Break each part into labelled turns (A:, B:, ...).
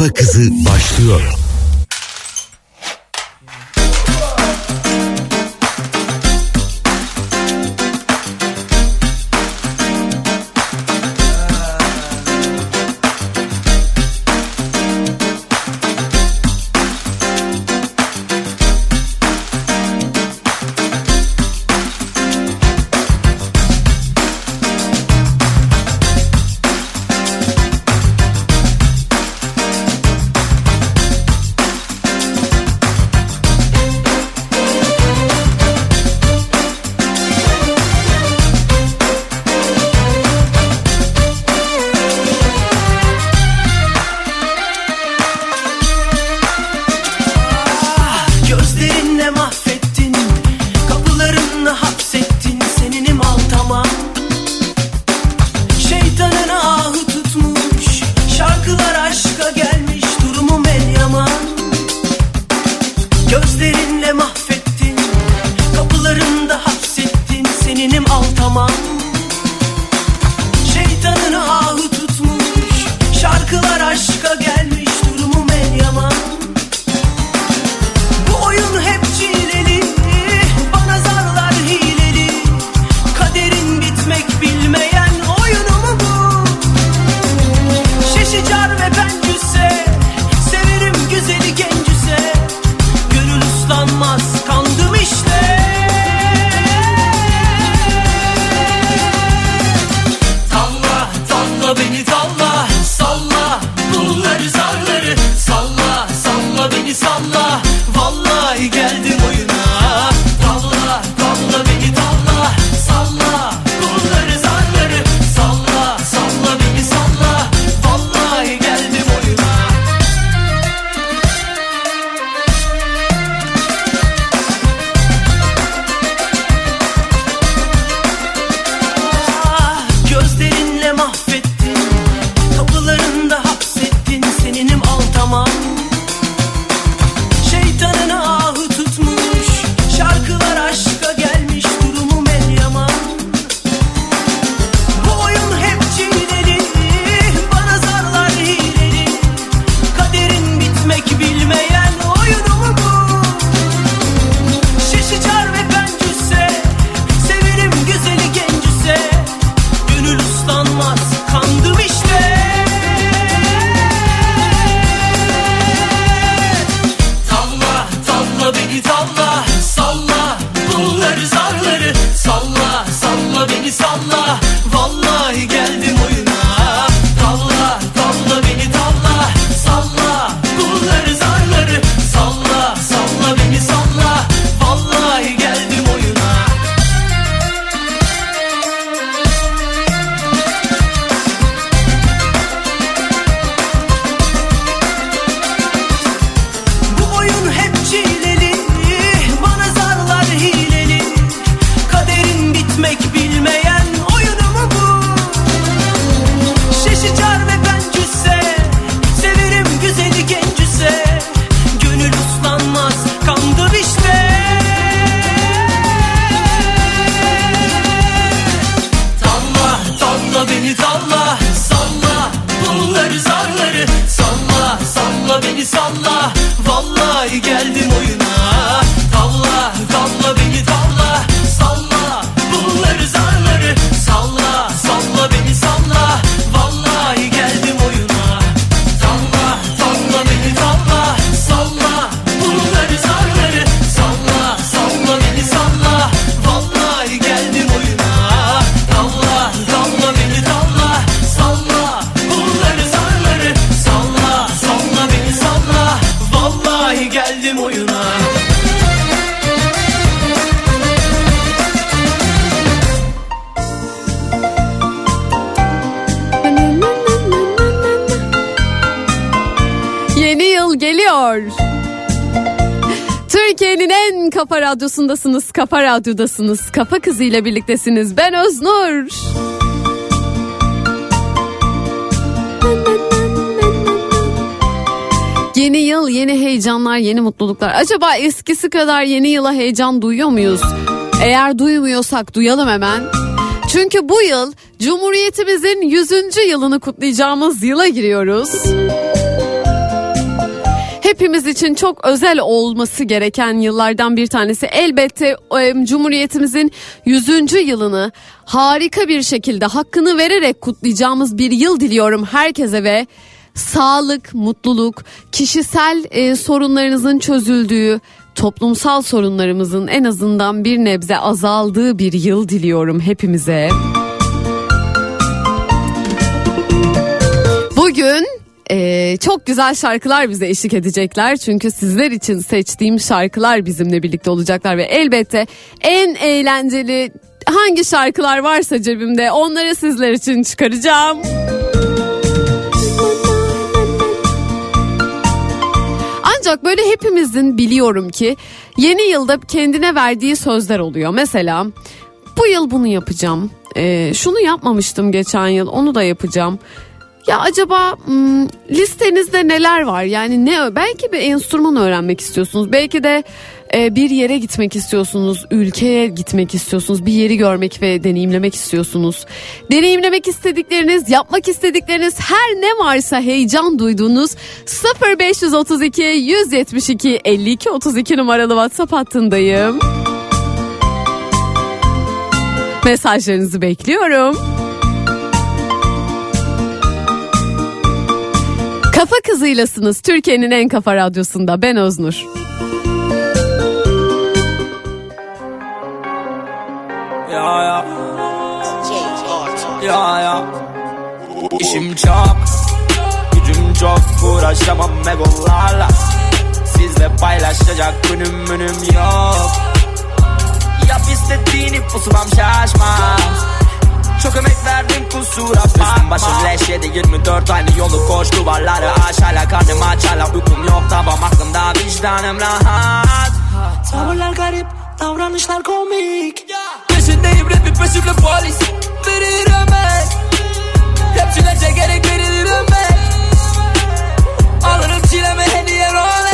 A: Kafa Kızı başlıyor.
B: Radyosu'ndasınız, Kafa Radyo'dasınız. Kafa Kızı ile birliktesiniz. Ben Öznur. Yeni yıl, yeni heyecanlar, yeni mutluluklar. Acaba eskisi kadar yeni yıla heyecan duyuyor muyuz? Eğer duymuyorsak duyalım hemen. Çünkü bu yıl Cumhuriyetimizin 100. yılını kutlayacağımız yıla giriyoruz hepimiz için çok özel olması gereken yıllardan bir tanesi. Elbette e, Cumhuriyetimizin 100. yılını harika bir şekilde hakkını vererek kutlayacağımız bir yıl diliyorum herkese ve sağlık, mutluluk, kişisel e, sorunlarınızın çözüldüğü, toplumsal sorunlarımızın en azından bir nebze azaldığı bir yıl diliyorum hepimize. Bugün ee, çok güzel şarkılar bize eşlik edecekler. Çünkü sizler için seçtiğim şarkılar bizimle birlikte olacaklar ve elbette en eğlenceli hangi şarkılar varsa cebimde onları sizler için çıkaracağım. Ancak böyle hepimizin biliyorum ki yeni yılda kendine verdiği sözler oluyor. Mesela bu yıl bunu yapacağım. Ee, şunu yapmamıştım geçen yıl onu da yapacağım. Ya acaba listenizde neler var? Yani ne belki bir enstrüman öğrenmek istiyorsunuz. Belki de e, bir yere gitmek istiyorsunuz, ülkeye gitmek istiyorsunuz, bir yeri görmek ve deneyimlemek istiyorsunuz. Deneyimlemek istedikleriniz, yapmak istedikleriniz her ne varsa heyecan duyduğunuz 0532 172 52 32 numaralı WhatsApp hattındayım. Mesajlarınızı bekliyorum. Kafa kızıylasınız. Türkiye'nin en kafa radyosunda. Ben Öznur.
C: Ya ya. Ya ya. İşim çok Gücüm çok. Uğraşamam egolarla Sizle paylaşacak günüm münüm yok. Yap istediğini pusulam şaşmaz çok emek verdim kusura bakma. Üstüm başım leş yedi 24 aynı yolu koş duvarları aş Hala karnım aç hala uykum yok. Tavam aklımda vicdanım rahat.
D: Tavırlar garip davranışlar komik.
C: Peşindeyim rapin peşimde polis. Verir emek Hepsine çekerek verilir emek Alırım çileme hediye Rolex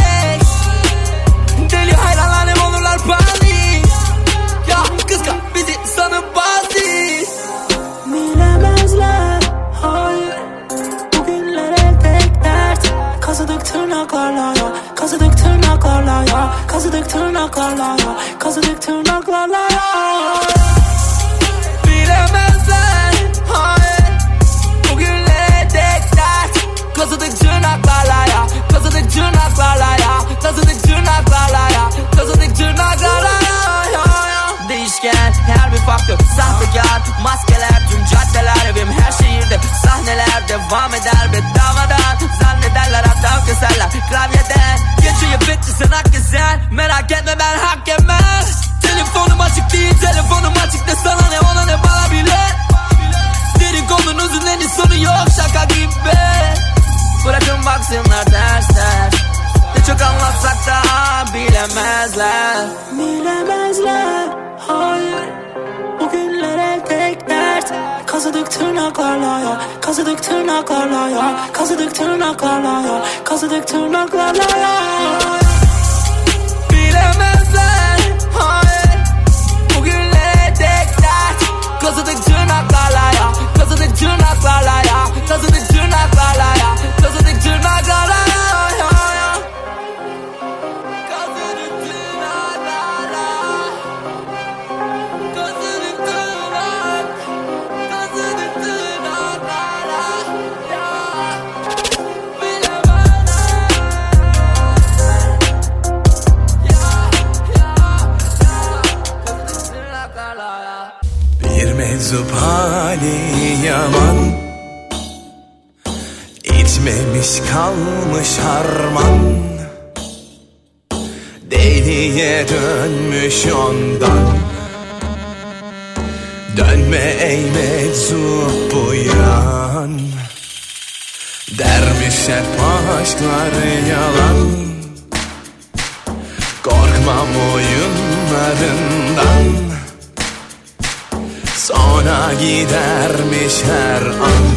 D: tırnaklarla ya. Kazıdık tırnaklarla ya. Kazıdık tırnaklarla ya. Kazıdık tırnaklarla ya.
C: Bilemezler. Hayır. Bugünlere tek dert. Kazıdık tırnaklarla ya. Kazıdık tırnaklarla ya. Kazıdık tırnaklarla ya. Kazıdık tırnaklarla ya. Değişken her bir faktör Sahtekar maskeler tüm caddeler evim. Her şehirde Sahneler devam eder bedavadan Zannederler hatta keserler. Klavyeden Geçiyor bitti sen hak keser Merak etme ben hak yemez Telefonum açık değil telefonum açık de sana ne ona ne bana bile. Dedikodunuzun en sonu yok şaka gibi. Bırakın baksınlar dersler. Ne çok anlatsak da bilemezler.
D: Bilemezler hayır. Bugünlere tek Kazıdık tırnaklarla ya. Kazıdık tırnaklarla ya. Kazıdık tırnaklarla ya. Kazıdık tırnaklarla ya.
C: Bilemezler hayır. Bugünlere tek dert. Kazıdık
E: İtmemiş kalmış harman. Deliye dönmüş ondan. Dönme ey meczup bu yan. Dermiş hep aşklar yalan. Korkmam oyunlarından. Sonra gidermiş her an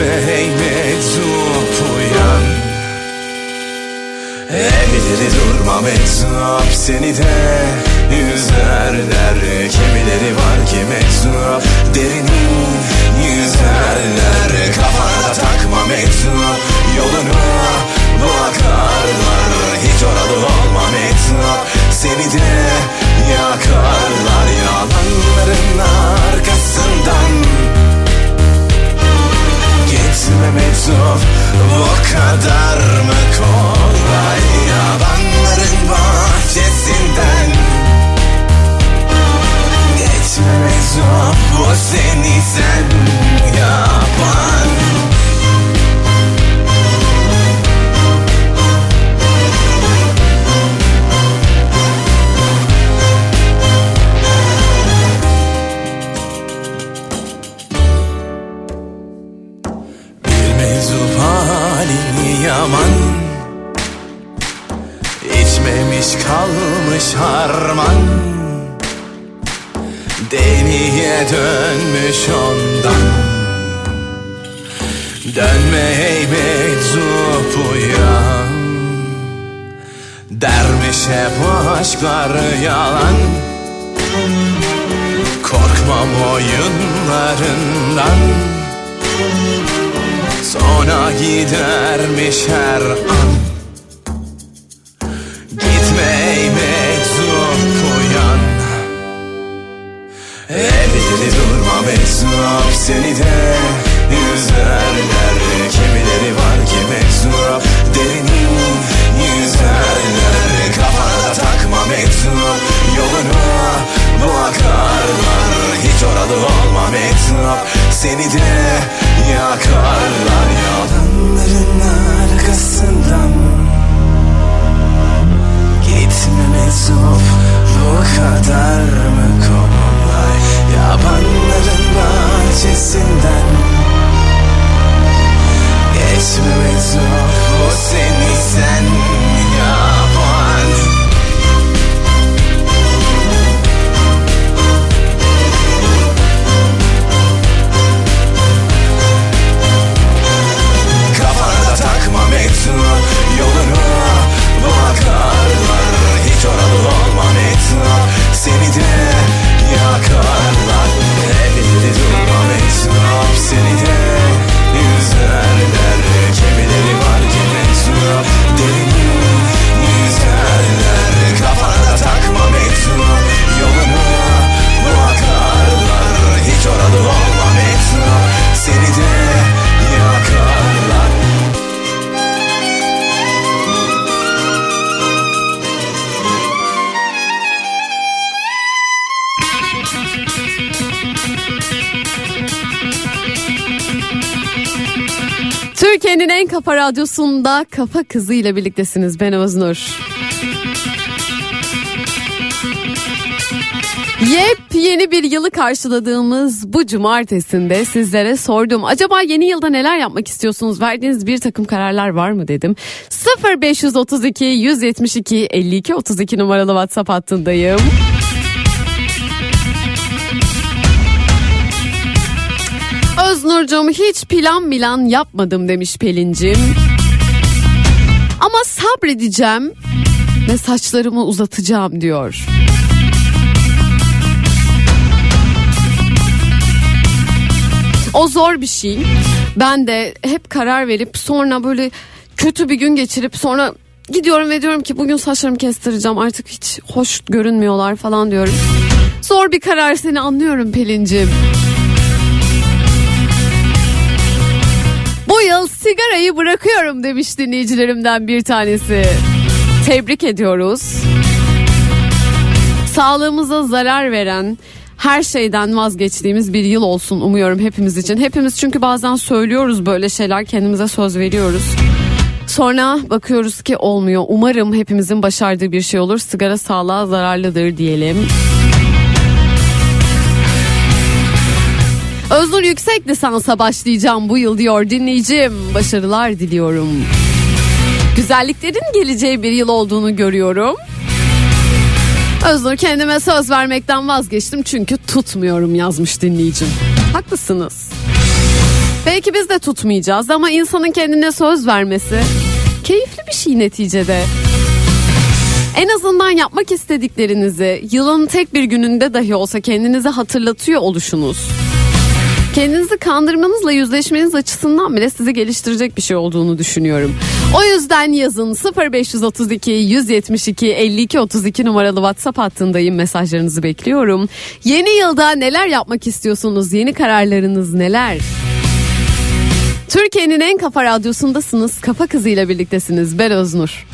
E: üzülme hey meczup uyan. Evleri durma meczup seni de yüzer der. Kimileri var ki meczup derinin yüzerler Kafana takma meczup yolunu bakarlar Hiç oralı olma meczup seni de yakarlar. Yalanların arkasından bu kadar mı kolay? Yalanların bahçesinden Geçme meczup Bu seni sen yapan
B: radyosunda Kafa Kızı ile birliktesiniz. Ben Öznur. Yepyeni bir yılı karşıladığımız bu cumartesinde sizlere sordum. Acaba yeni yılda neler yapmak istiyorsunuz? Verdiğiniz bir takım kararlar var mı dedim. 0532 172 52 32 numaralı WhatsApp hattındayım. Öznur'cum hiç plan milan yapmadım demiş Pelin'cim. Ama sabredeceğim ve saçlarımı uzatacağım diyor. O zor bir şey. Ben de hep karar verip sonra böyle kötü bir gün geçirip sonra gidiyorum ve diyorum ki bugün saçlarımı kestireceğim artık hiç hoş görünmüyorlar falan diyorum. Zor bir karar seni anlıyorum Pelin'cim. Bu yıl sigarayı bırakıyorum demiş dinleyicilerimden bir tanesi. Tebrik ediyoruz. Sağlığımıza zarar veren her şeyden vazgeçtiğimiz bir yıl olsun umuyorum hepimiz için. Hepimiz çünkü bazen söylüyoruz böyle şeyler kendimize söz veriyoruz. Sonra bakıyoruz ki olmuyor. Umarım hepimizin başardığı bir şey olur. Sigara sağlığa zararlıdır diyelim. Öznur yüksek lisansa başlayacağım bu yıl diyor dinleyicim. Başarılar diliyorum. Güzelliklerin geleceği bir yıl olduğunu görüyorum. Öznur kendime söz vermekten vazgeçtim çünkü tutmuyorum yazmış dinleyicim. Haklısınız. Belki biz de tutmayacağız ama insanın kendine söz vermesi keyifli bir şey neticede. En azından yapmak istediklerinizi yılın tek bir gününde dahi olsa kendinize hatırlatıyor oluşunuz. Kendinizi kandırmanızla yüzleşmeniz açısından bile sizi geliştirecek bir şey olduğunu düşünüyorum. O yüzden yazın 0532 172 52 32 numaralı WhatsApp hattındayım. Mesajlarınızı bekliyorum. Yeni yılda neler yapmak istiyorsunuz? Yeni kararlarınız neler?
C: Türkiye'nin en kafa radyosundasınız. Kafa kızıyla birliktesiniz. Ben Öznur.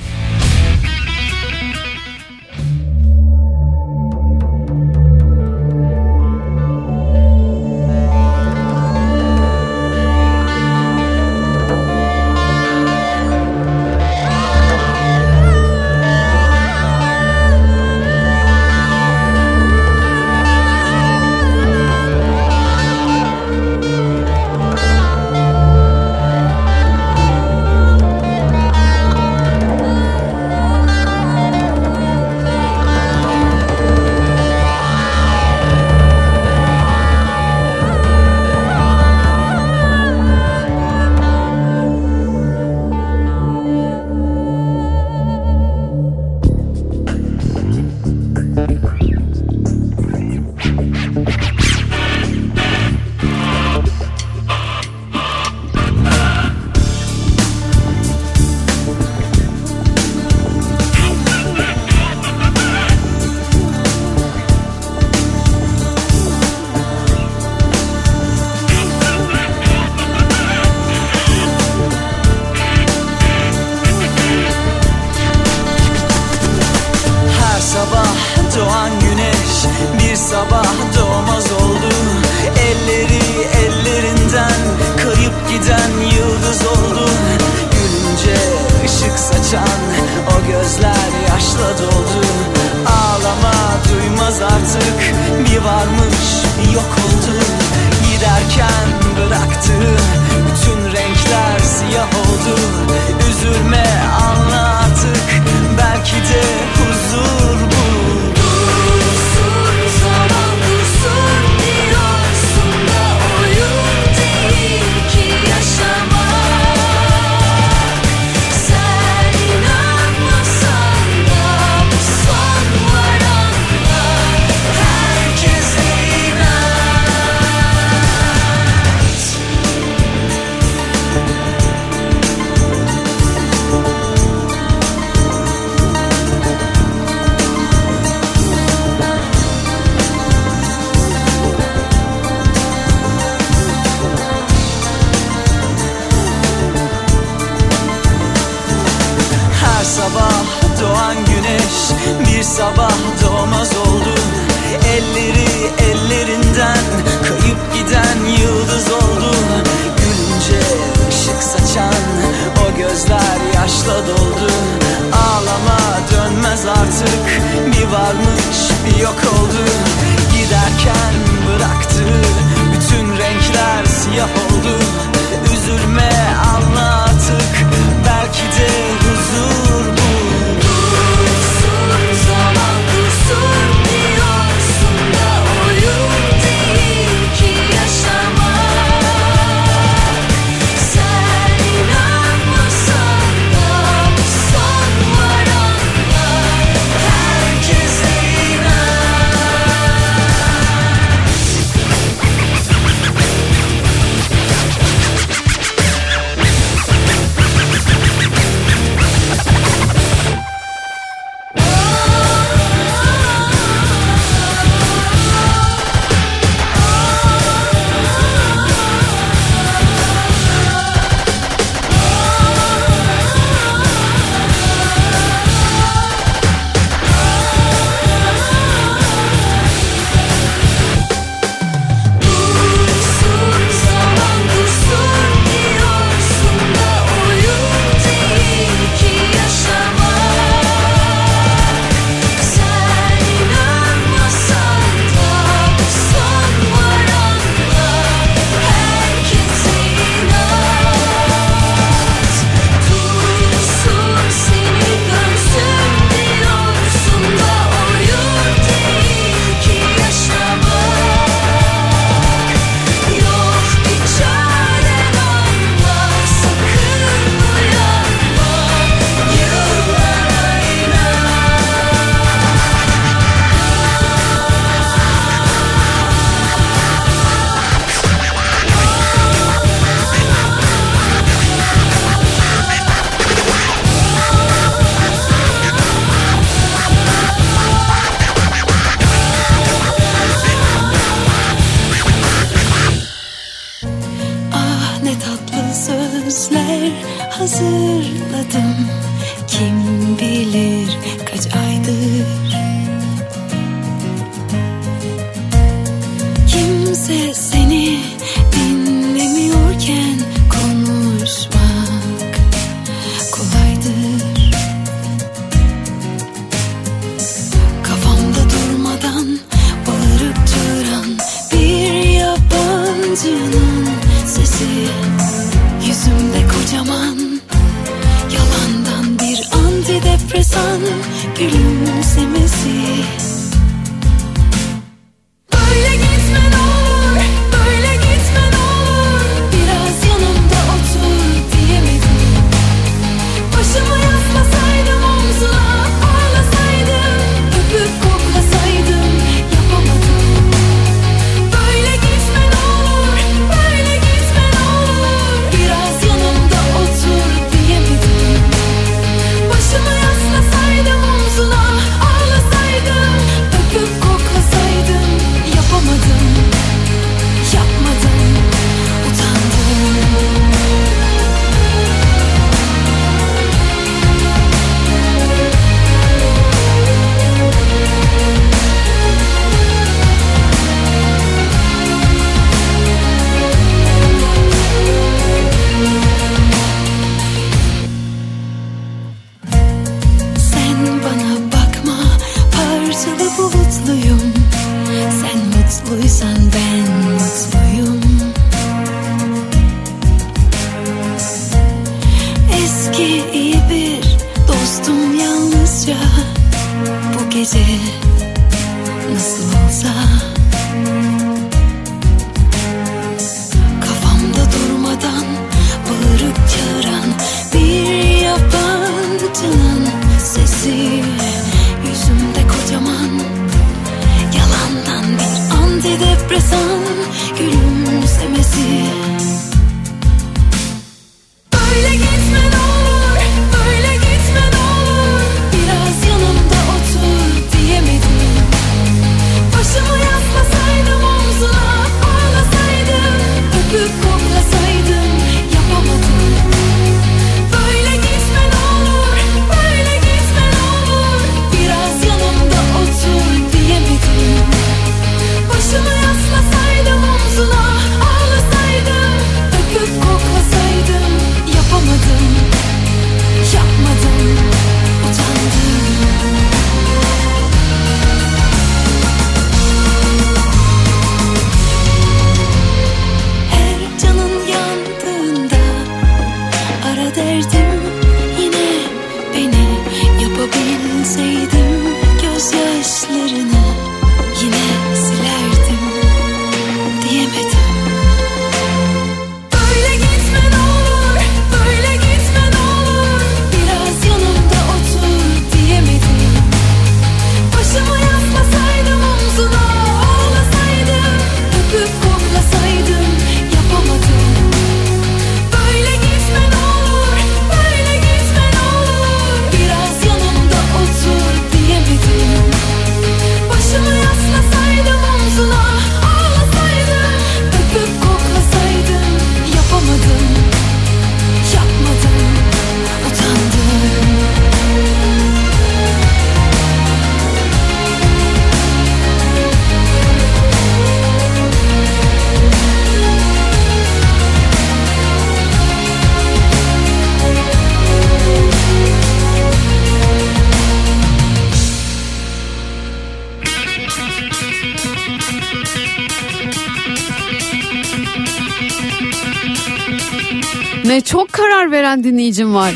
B: dinleyicim var.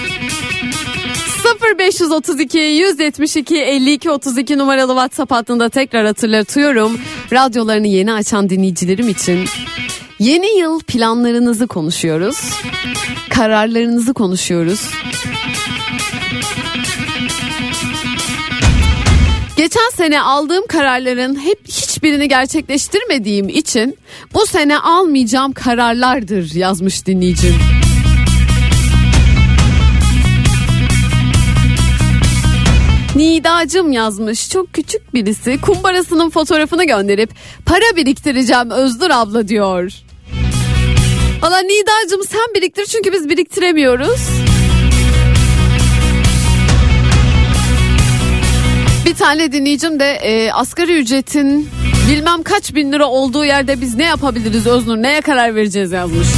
B: 0532 172 52 32 numaralı WhatsApp hattında tekrar hatırlatıyorum. Radyolarını yeni açan dinleyicilerim için yeni yıl planlarınızı konuşuyoruz. Kararlarınızı konuşuyoruz. Geçen sene aldığım kararların hep hiçbirini gerçekleştirmediğim için bu sene almayacağım kararlardır yazmış dinleyicim. Nidacım yazmış. Çok küçük birisi kumbarasının fotoğrafını gönderip para biriktireceğim Özdur abla diyor. Valla Nidacım sen biriktir çünkü biz biriktiremiyoruz. Bir tane dinleyicim de e, asgari ücretin bilmem kaç bin lira olduğu yerde biz ne yapabiliriz Öznur neye karar vereceğiz yazmış.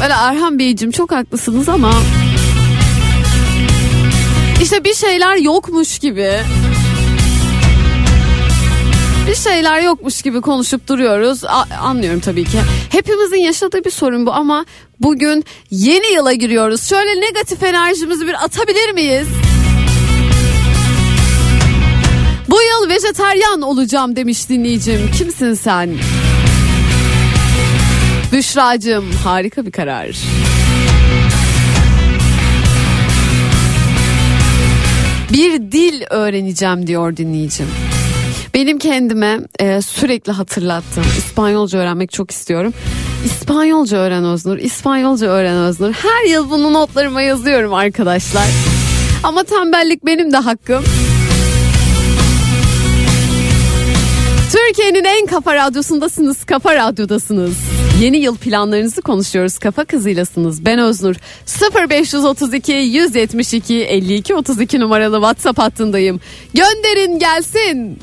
B: Böyle Erhan Beyciğim çok haklısınız ama işte bir şeyler yokmuş gibi bir şeyler yokmuş gibi konuşup duruyoruz. A- anlıyorum tabii ki. Hepimizin yaşadığı bir sorun bu ama bugün yeni yıla giriyoruz. Şöyle negatif enerjimizi bir atabilir miyiz? Bu yıl vejeteryan olacağım demiş dinleyicim. Kimsin sen? Büşracığım harika bir karar. Bir dil öğreneceğim diyor dinleyicim. Benim kendime e, sürekli hatırlattığım İspanyolca öğrenmek çok istiyorum. İspanyolca öğren Öznur, İspanyolca öğren Öznur. Her yıl bunu notlarıma yazıyorum arkadaşlar. Ama tembellik benim de hakkım. Türkiye'nin en kafa radyosundasınız, kafa radyodasınız. Yeni yıl planlarınızı konuşuyoruz. Kafa kızıylasınız. Ben Öznur. 0532 172 52 32 numaralı WhatsApp hattındayım. Gönderin gelsin.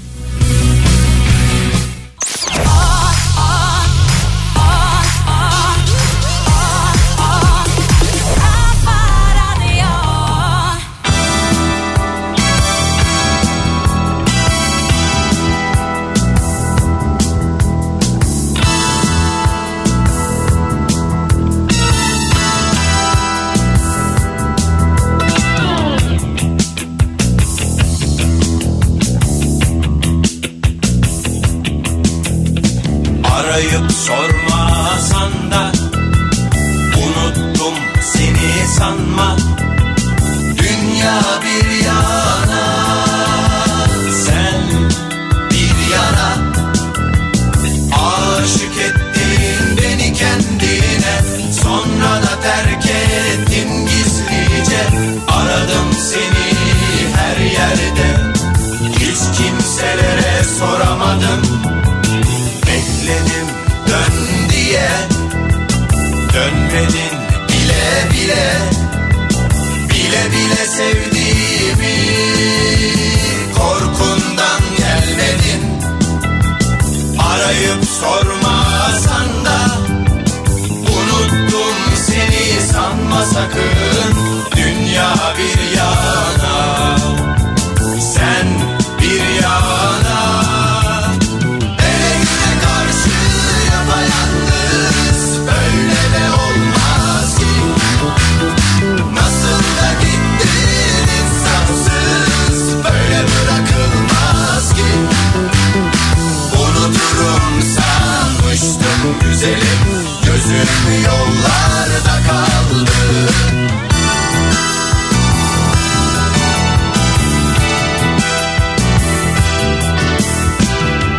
E: Arayıp sormasan da. Unuttum seni sanma. Dünya bir yana. Sen bir yana. Aşık ettin beni kendine. Sonra da terk ettin gizlice. Aradım seni her yerde. Hiç kimselere soramadım Dönmedin bile bile Bile bile sevdiğimi Korkundan gelmedin Arayıp sormasan da Unuttum seni sanma sakın. Dünya bir yana Sen Gözüm yollarda kaldı.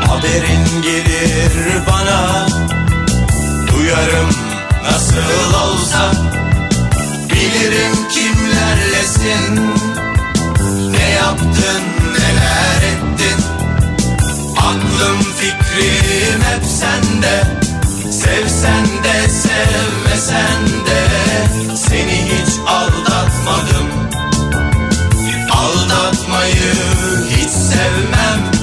E: Haberin gelir bana. Duyarım nasıl olsa. Bilirim kimlerlesin. Ne yaptın neler ettin? Aklım fikrim hep sende Sevsen de sevmesen de Seni hiç aldatmadım. Aldatmayı hiç sevmem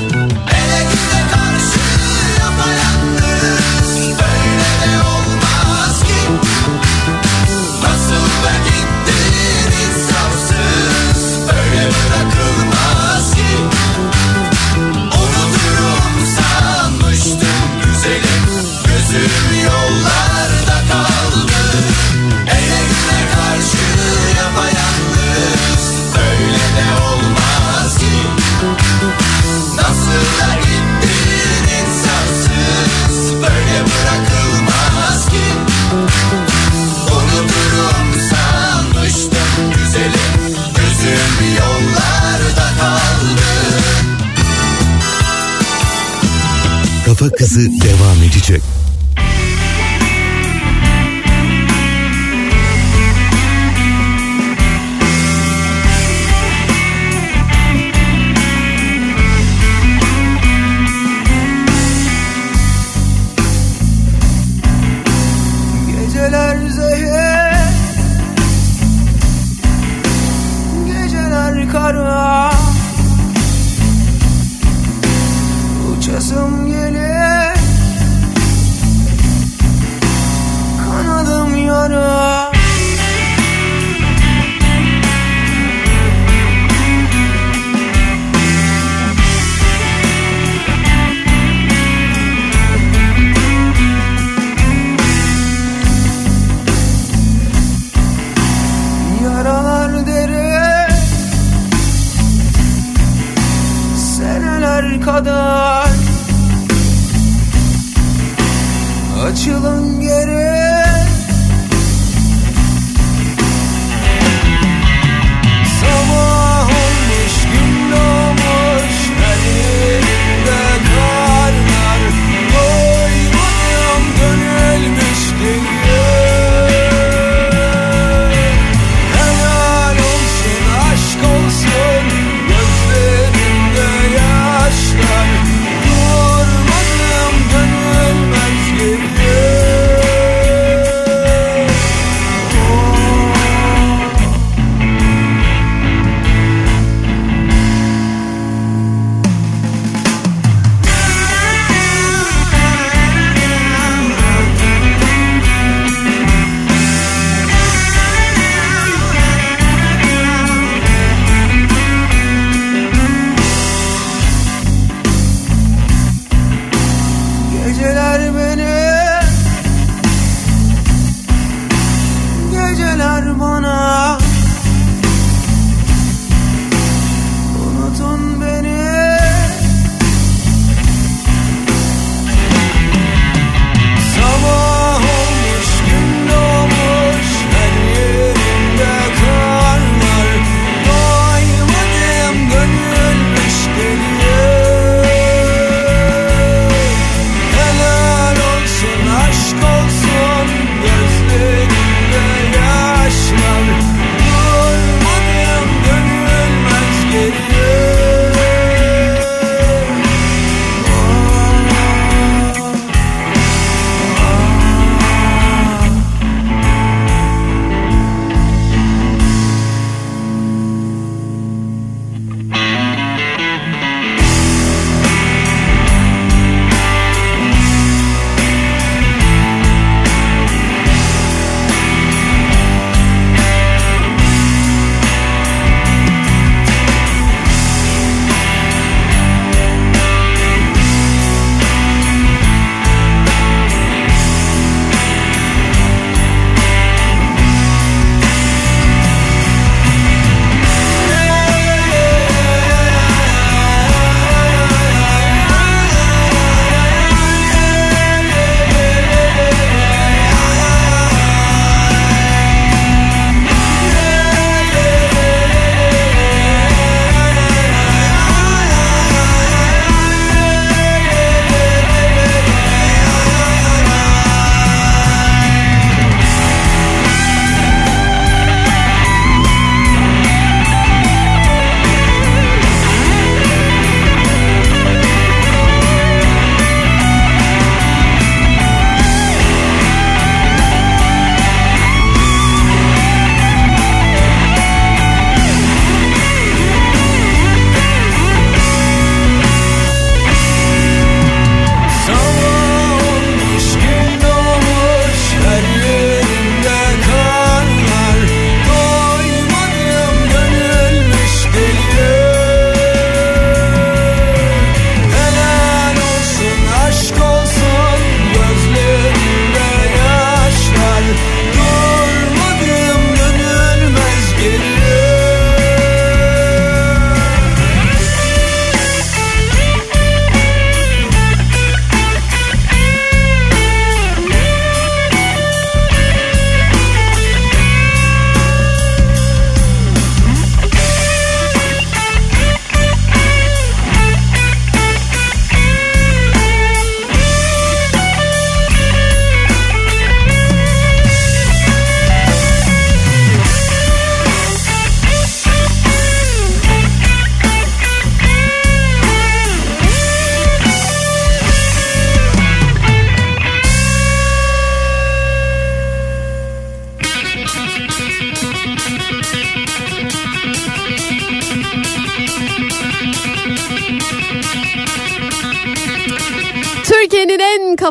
F: Kafa Kızı devam edecek.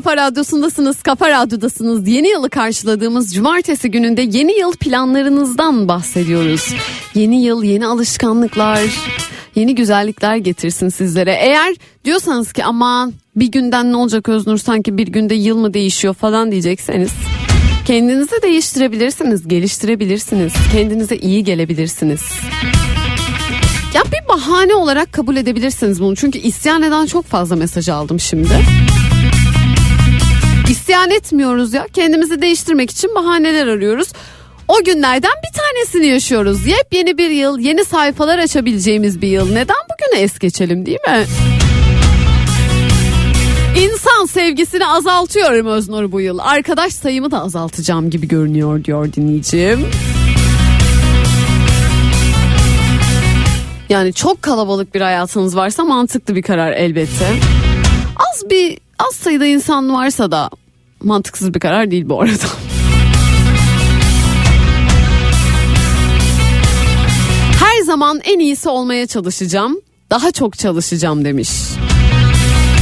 B: Kafa radyosundasınız, kafa radyodasınız. Yeni yılı karşıladığımız cumartesi gününde yeni yıl planlarınızdan bahsediyoruz. Yeni yıl yeni alışkanlıklar, yeni güzellikler getirsin sizlere. Eğer diyorsanız ki aman bir günden ne olacak Öznur sanki bir günde yıl mı değişiyor falan diyecekseniz kendinizi değiştirebilirsiniz, geliştirebilirsiniz, kendinize iyi gelebilirsiniz. Ya bir bahane olarak kabul edebilirsiniz bunu. Çünkü isyan eden çok fazla mesaj aldım şimdi. İsyan etmiyoruz ya. Kendimizi değiştirmek için bahaneler arıyoruz. O günlerden bir tanesini yaşıyoruz. Yepyeni bir yıl, yeni sayfalar açabileceğimiz bir yıl. Neden bugüne es geçelim değil mi? İnsan sevgisini azaltıyorum Öznur bu yıl. Arkadaş sayımı da azaltacağım gibi görünüyor diyor dinleyicim. Yani çok kalabalık bir hayatınız varsa mantıklı bir karar elbette. Az bir az sayıda insan varsa da mantıksız bir karar değil bu arada. Her zaman en iyisi olmaya çalışacağım. Daha çok çalışacağım demiş.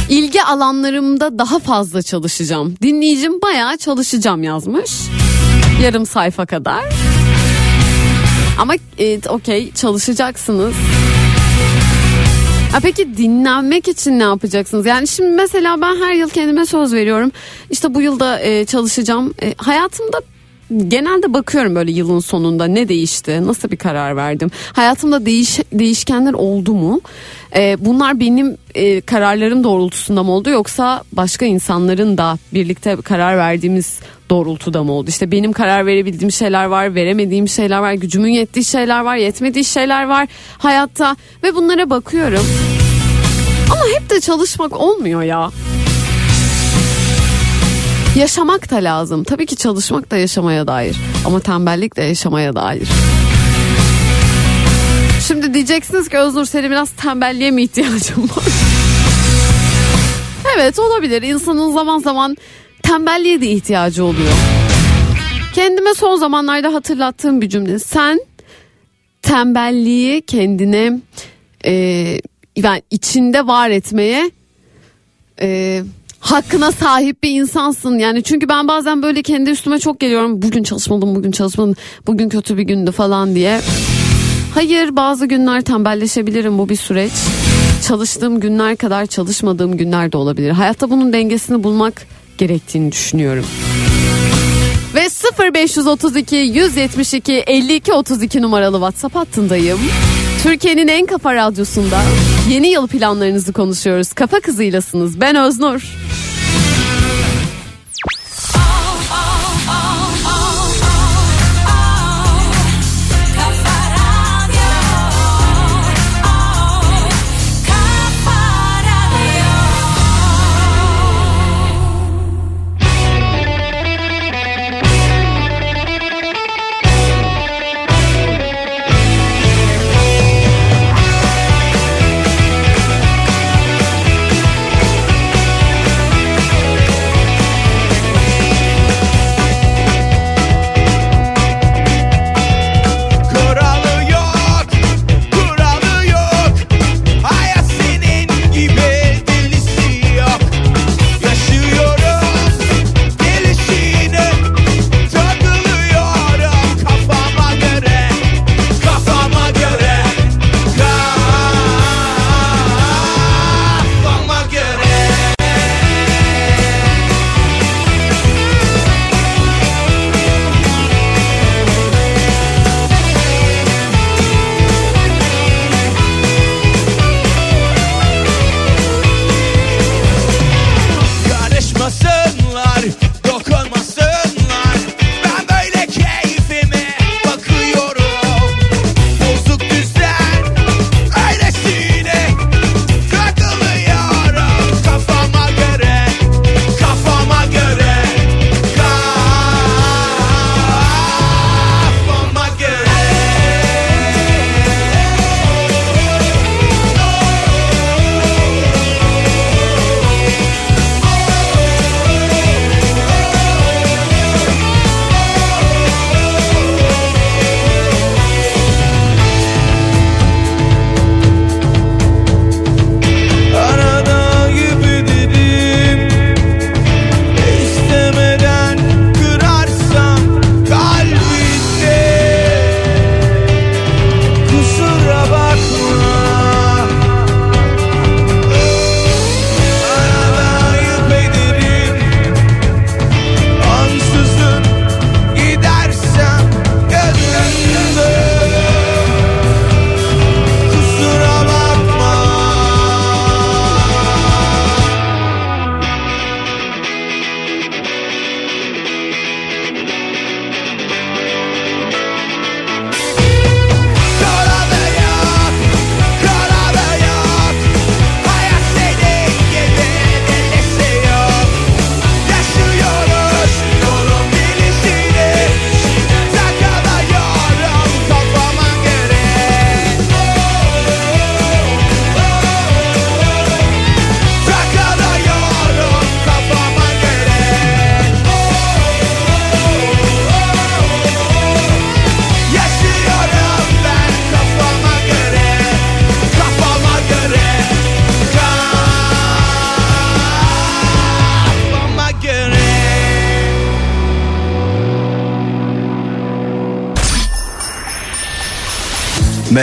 B: İlgi alanlarımda daha fazla çalışacağım. Dinleyicim bayağı çalışacağım yazmış. Yarım sayfa kadar. Ama e, okey çalışacaksınız. Ha peki dinlenmek için ne yapacaksınız? Yani şimdi mesela ben her yıl kendime söz veriyorum. İşte bu yılda e, çalışacağım. E, hayatımda genelde bakıyorum böyle yılın sonunda ne değişti, nasıl bir karar verdim. Hayatımda değiş, değişkenler oldu mu? E, bunlar benim e, kararlarım doğrultusunda mı oldu yoksa başka insanların da birlikte karar verdiğimiz doğrultuda mı oldu? İşte benim karar verebildiğim şeyler var, veremediğim şeyler var, gücümün yettiği şeyler var, yetmediği şeyler var hayatta ve bunlara bakıyorum. Ama hep de çalışmak olmuyor ya. Yaşamak da lazım. Tabii ki çalışmak da yaşamaya dair. Ama tembellik de yaşamaya dair. Şimdi diyeceksiniz ki Öznur senin biraz tembelliğe mi ihtiyacın var? evet olabilir. İnsanın zaman zaman tembelliğe de ihtiyacı oluyor. Kendime son zamanlarda hatırlattığım bir cümle. Sen tembelliği kendine e, yani içinde var etmeye e, hakkına sahip bir insansın. Yani çünkü ben bazen böyle kendi üstüme çok geliyorum. Bugün çalışmadım, bugün çalışmadım, bugün kötü bir gündü falan diye. Hayır bazı günler tembelleşebilirim bu bir süreç. Çalıştığım günler kadar çalışmadığım günler de olabilir. Hayatta bunun dengesini bulmak gerektiğini düşünüyorum. Ve 0532 172 52 32 numaralı WhatsApp hattındayım. Türkiye'nin en kafa radyosunda yeni yıl planlarınızı konuşuyoruz. Kafa kızıylasınız. Ben Öznur.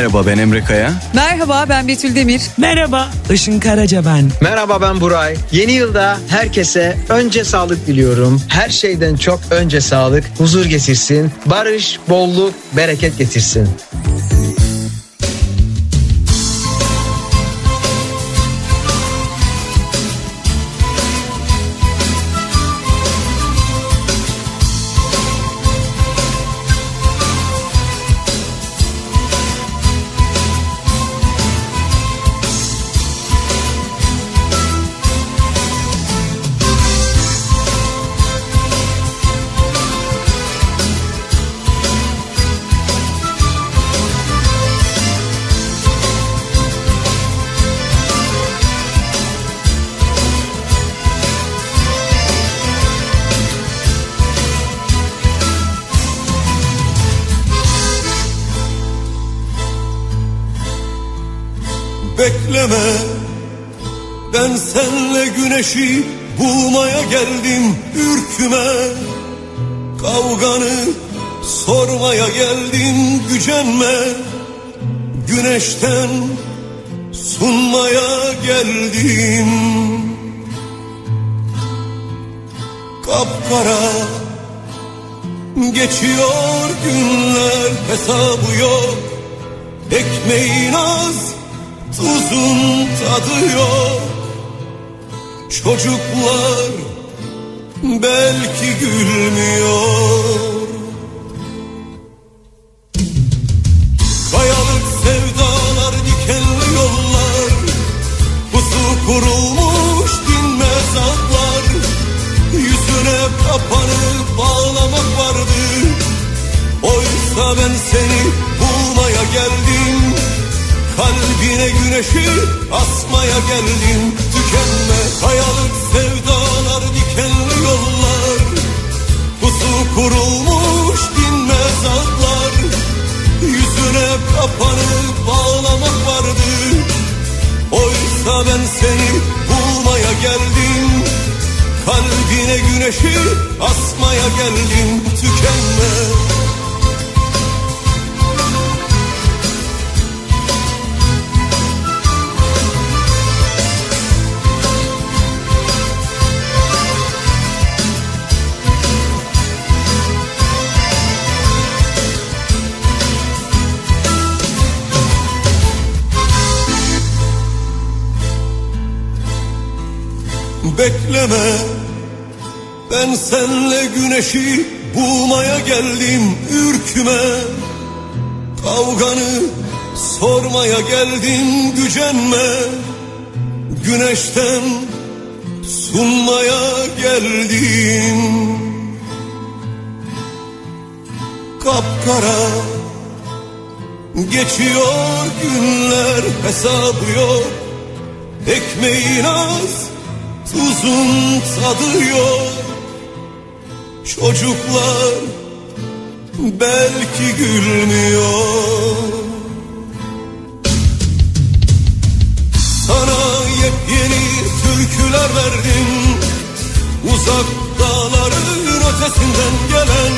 G: Merhaba ben Emre Kaya.
H: Merhaba ben Betül Demir.
I: Merhaba, Işın Karaca ben.
J: Merhaba ben Buray. Yeni yılda herkese önce sağlık diliyorum. Her şeyden çok önce sağlık, huzur getirsin, barış, bolluk, bereket getirsin.
K: Güneşi bulmaya geldim ürküme. Kavganı sormaya geldim gücenme. Güneşten sunmaya geldim. Kapkara geçiyor günler hesabı yok. Ekmeğin az tuzun tadı yok Çocuklar belki gülmüyor. Kayalık sevdalar dikenli yollar Pusu kurulmuş dinmez atlar Yüzüne kapanıp bağlamak vardı Oysa ben seni bulmaya geldim. Kalbine güneşi asmaya geldim Tükenme kayalık sevdalar dikenli yollar. Pusu kurulmuş dinmez atlar Yüzüne kapanıp bağlamak vardı. Oysa ben seni bulmaya geldim. Kalbine güneşi asmaya geldim. Tükenme Bekleme. Ben senle güneşi bulmaya geldim ürküme. Kavganı sormaya geldim gücenme. Güneşten sunmaya geldim. Kapkara geçiyor günler hesabı yok. Ekmeğin az tuzun tadı yok. Çocuklar belki gülmüyor. Sana yepyeni türküler verdim. Uzak dağların ötesinden gelen.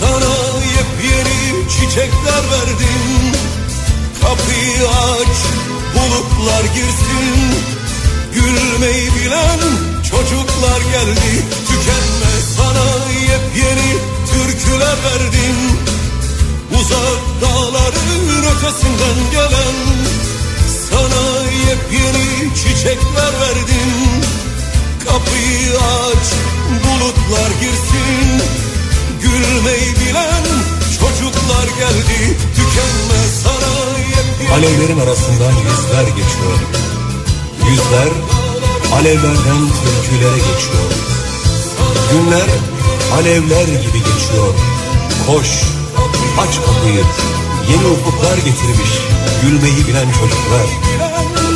K: Sana yepyeni çiçekler verdim. Kapıyı aç bulutlar girsin Gülmeyi bilen çocuklar geldi. Tükenme sana yepyeni türküler verdim. Uzak dağların ötesinden gelen Sana yepyeni çiçekler verdim. Kapıyı aç bulutlar girsin. Gülmeyi bilen çocuklar geldi. Tükenme sana yepyeni
L: Alevlerin arasından yüzler geçiyor. Yüzler alevlerden türkülere geçiyor. Günler alevler gibi geçiyor. Koş, aç kapıyı. Yeni ufuklar getirmiş gülmeyi bilen çocuklar.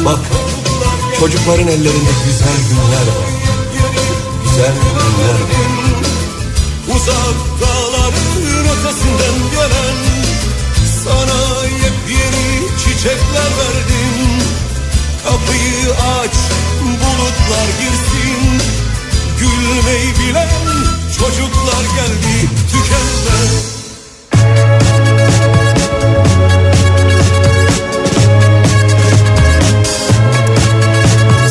L: Bak, çocukların ellerinde güzel günler var. Güzel günler var.
K: Uzak dağların ötesinden gelen Sana yepyeni çiçekler verdim Kapıyı aç bulutlar girsin Gülmeyi bilen çocuklar geldi tükenme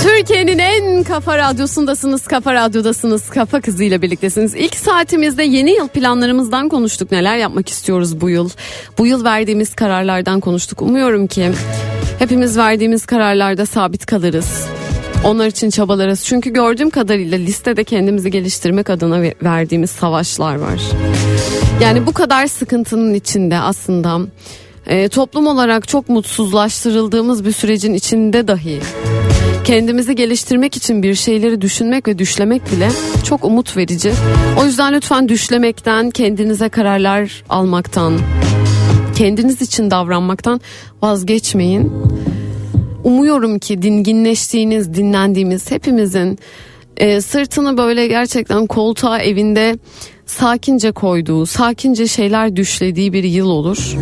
K: Türkiye'nin en kafa
B: radyosundasınız, kafa radyodasınız, kafa kızıyla birliktesiniz. İlk saatimizde yeni yıl planlarımızdan konuştuk. Neler yapmak istiyoruz bu yıl? Bu yıl verdiğimiz kararlardan konuştuk. Umuyorum ki hepimiz verdiğimiz kararlarda sabit kalırız. Onlar için çabalarız. Çünkü gördüğüm kadarıyla listede kendimizi geliştirmek adına ve- verdiğimiz savaşlar var. Yani bu kadar sıkıntının içinde aslında e, toplum olarak çok mutsuzlaştırıldığımız bir sürecin içinde dahi kendimizi geliştirmek için bir şeyleri düşünmek ve düşlemek bile çok umut verici. O yüzden lütfen düşlemekten, kendinize kararlar almaktan, kendiniz için davranmaktan vazgeçmeyin. Umuyorum ki dinginleştiğiniz, dinlendiğimiz hepimizin e, sırtını böyle gerçekten koltuğa evinde sakince koyduğu, sakince şeyler düşlediği bir yıl olur.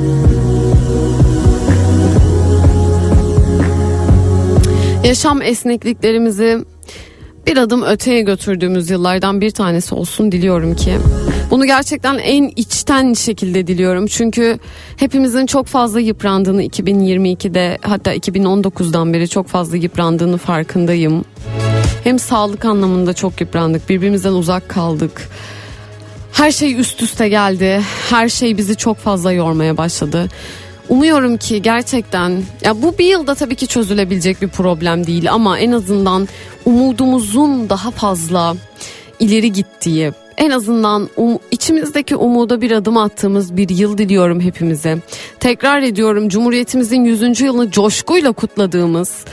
B: Yaşam esnekliklerimizi bir adım öteye götürdüğümüz yıllardan bir tanesi olsun diliyorum ki. Bunu gerçekten en içten şekilde diliyorum. Çünkü hepimizin çok fazla yıprandığını 2022'de hatta 2019'dan beri çok fazla yıprandığını farkındayım. Hem sağlık anlamında çok yıprandık. Birbirimizden uzak kaldık. Her şey üst üste geldi. Her şey bizi çok fazla yormaya başladı. Umuyorum ki gerçekten ya bu bir yılda tabii ki çözülebilecek bir problem değil ama en azından umudumuzun daha fazla ileri gittiği en azından um- içimizdeki umuda bir adım attığımız bir yıl diliyorum hepimize. Tekrar ediyorum Cumhuriyetimizin 100. yılını coşkuyla kutladığımız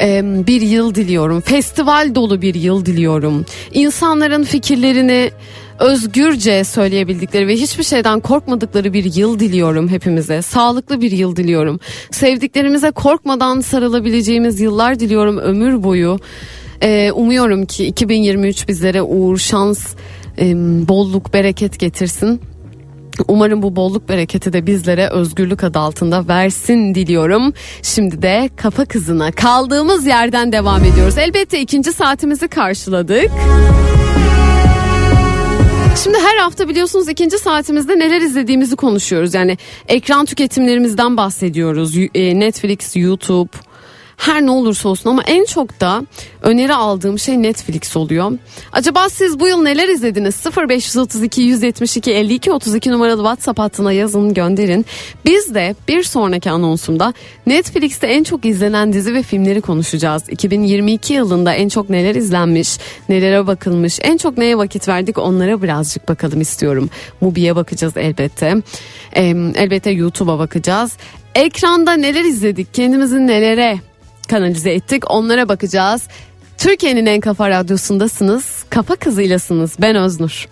B: e, bir yıl diliyorum. Festival dolu bir yıl diliyorum. İnsanların fikirlerini özgürce söyleyebildikleri ve hiçbir şeyden korkmadıkları bir yıl diliyorum hepimize. Sağlıklı bir yıl diliyorum. Sevdiklerimize korkmadan sarılabileceğimiz yıllar diliyorum ömür boyu. E, umuyorum ki 2023 bizlere uğur, şans, e, bolluk, bereket getirsin. Umarım bu bolluk bereketi de bizlere özgürlük adı altında versin diliyorum. Şimdi de kafa kızına kaldığımız yerden devam ediyoruz. Elbette ikinci saatimizi karşıladık. Şimdi her hafta biliyorsunuz ikinci saatimizde neler izlediğimizi konuşuyoruz. Yani ekran tüketimlerimizden bahsediyoruz. E, Netflix, YouTube, her ne olursa olsun ama en çok da öneri aldığım şey Netflix oluyor. Acaba siz bu yıl neler izlediniz? 0532 172 52 32 numaralı WhatsApp hattına yazın gönderin. Biz de bir sonraki anonsumda Netflix'te en çok izlenen dizi ve filmleri konuşacağız. 2022 yılında en çok neler izlenmiş, nelere bakılmış, en çok neye vakit verdik onlara birazcık bakalım istiyorum. Mubi'ye bakacağız elbette. Ee, elbette YouTube'a bakacağız. Ekranda neler izledik, kendimizi nelere kanalize ettik. Onlara bakacağız. Türkiye'nin en kafa radyosundasınız. Kafa kızıylasınız. Ben Öznur.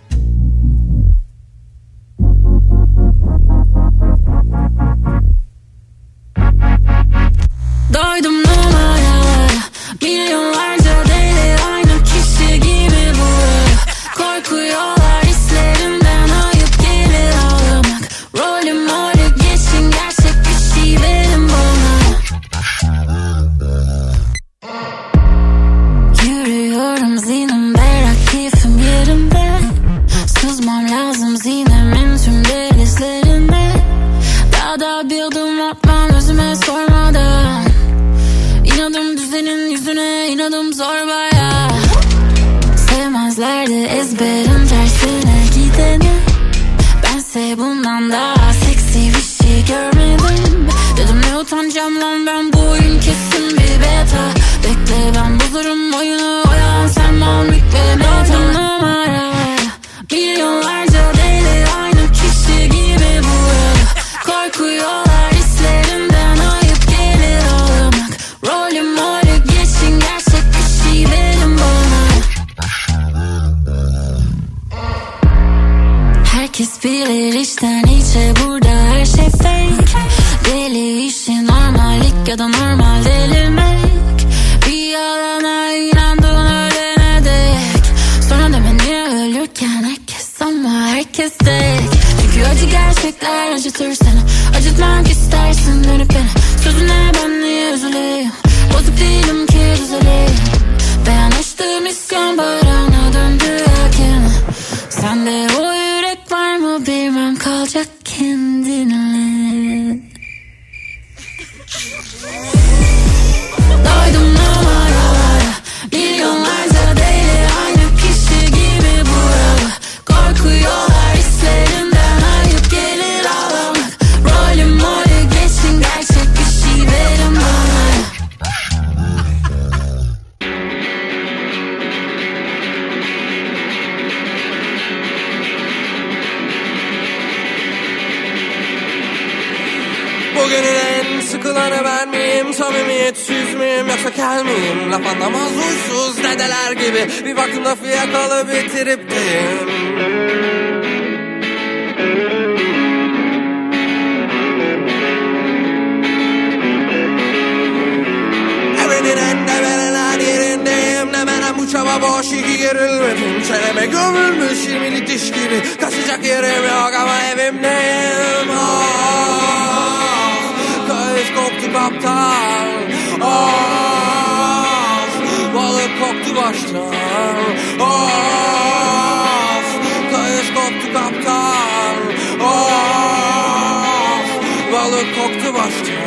G: Boş iki gerilmedim Çeneme gömülmüş yirmili diş gibi. Kaçacak yerim yok ama evimdeyim Ah, Kayıt koptu kaptan. Of, balık koktu baştan. Of, kayıt koptu kaptan. Of, balık koktu baştan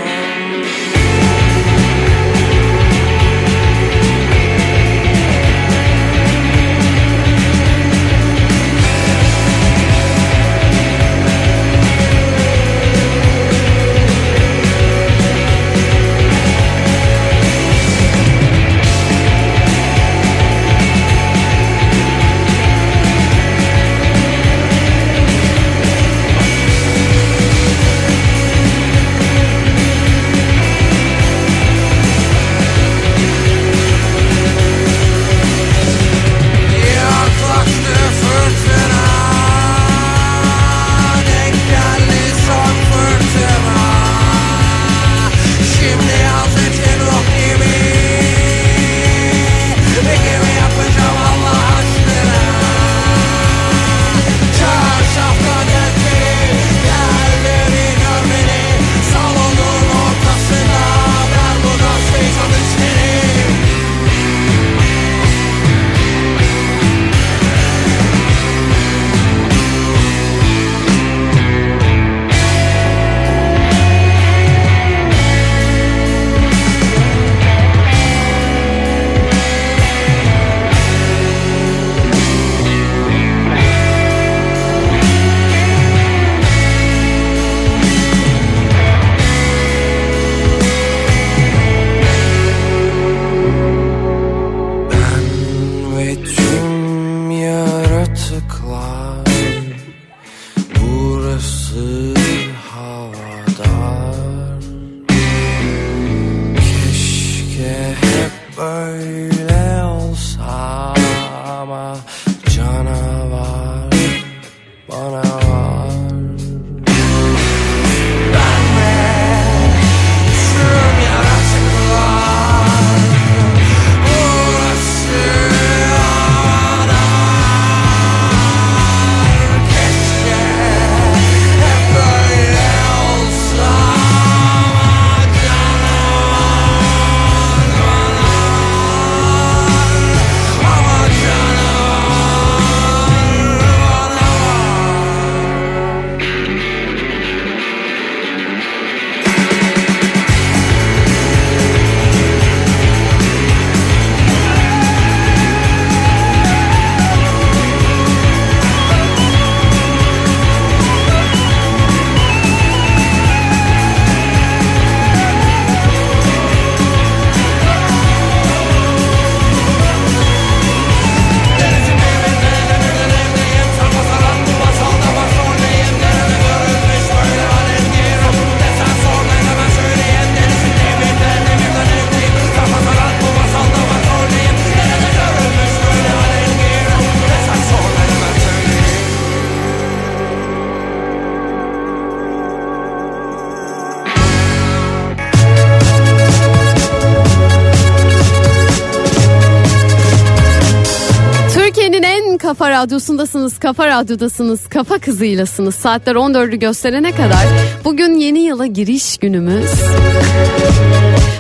B: radyosundasınız, kafa radyodasınız, kafa kızıylasınız. Saatler 14'ü gösterene kadar bugün yeni yıla giriş günümüz.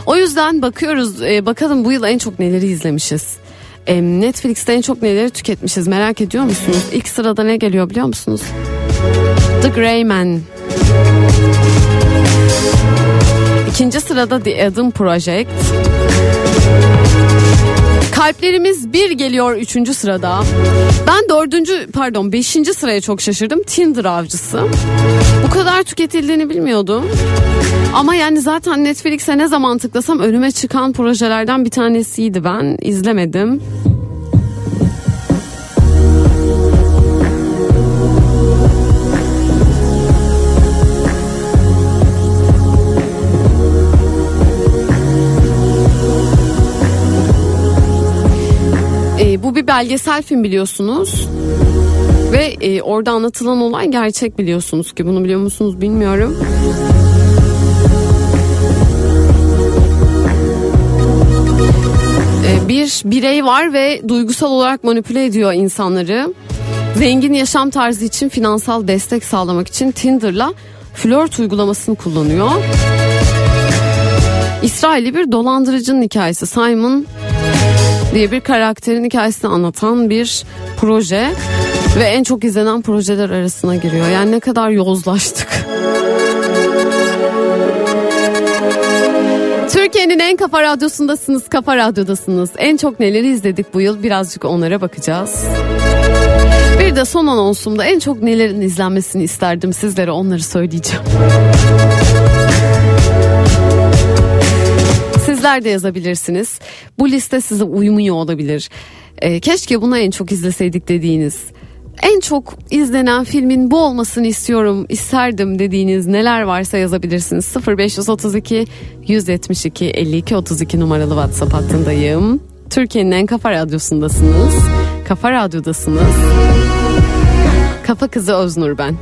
B: O yüzden bakıyoruz, e, bakalım bu yıl en çok neleri izlemişiz. E, Netflix'te en çok neleri tüketmişiz merak ediyor musunuz? İlk sırada ne geliyor biliyor musunuz? The Grey Man. İkinci sırada The Adam Project. Kalplerimiz bir geliyor üçüncü sırada. Ben dördüncü pardon beşinci sıraya çok şaşırdım. Tinder avcısı. Bu kadar tüketildiğini bilmiyordum. Ama yani zaten Netflix'e ne zaman tıklasam önüme çıkan projelerden bir tanesiydi ben. izlemedim.
M: Bir belgesel film biliyorsunuz. Ve e, orada anlatılan olay gerçek biliyorsunuz ki bunu biliyor musunuz bilmiyorum. E, bir birey var ve duygusal olarak manipüle ediyor insanları. Zengin yaşam tarzı için finansal destek sağlamak için Tinder'la flört uygulamasını kullanıyor. İsrailli bir dolandırıcının hikayesi Simon diye bir karakterin hikayesini anlatan bir proje ve en çok izlenen projeler arasına giriyor. Yani ne kadar yozlaştık. Türkiye'nin en kafa radyosundasınız, kafa radyodasınız. En çok neleri izledik bu yıl birazcık onlara bakacağız. Bir de son anonsumda en çok nelerin izlenmesini isterdim sizlere onları söyleyeceğim. Sizler de yazabilirsiniz. Bu liste size uymuyor olabilir. Ee, keşke buna en çok izleseydik dediğiniz. En çok izlenen filmin bu olmasını istiyorum, isterdim dediğiniz neler varsa yazabilirsiniz. 0532 172 52 32 numaralı WhatsApp hattındayım. Türkiye'nin en kafa radyosundasınız. Kafa radyodasınız. Kafa kızı Öznur ben.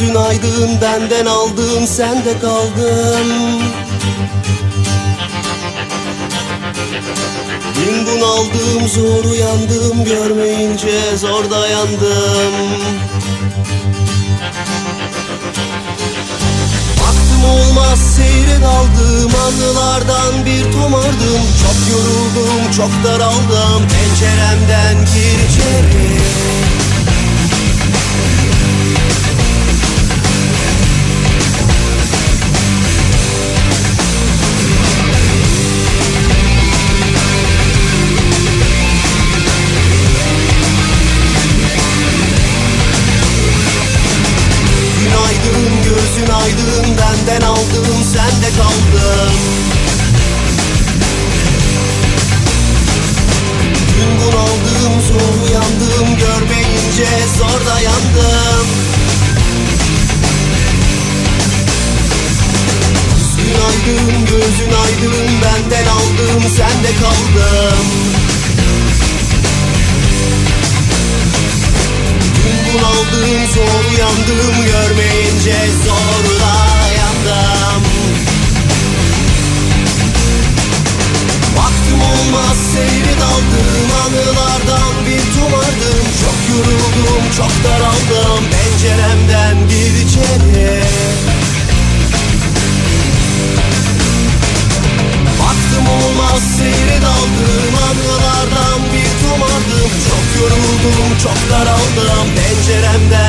N: Gözün aydın benden aldın sende kaldın Gün bunaldım zor uyandım görmeyince zor dayandım. Baktım olmaz seyre daldım anılardan bir tomardım Çok yoruldum çok daraldım penceremden gir içeri. gece zorla yandım. Baktım olmaz seyri daldım anılardan bir tumardım Çok yoruldum çok daraldım penceremden gir içeri. Baktım olmaz seyri daldım anılardan bir tumardım Çok yoruldum çok daraldım penceremden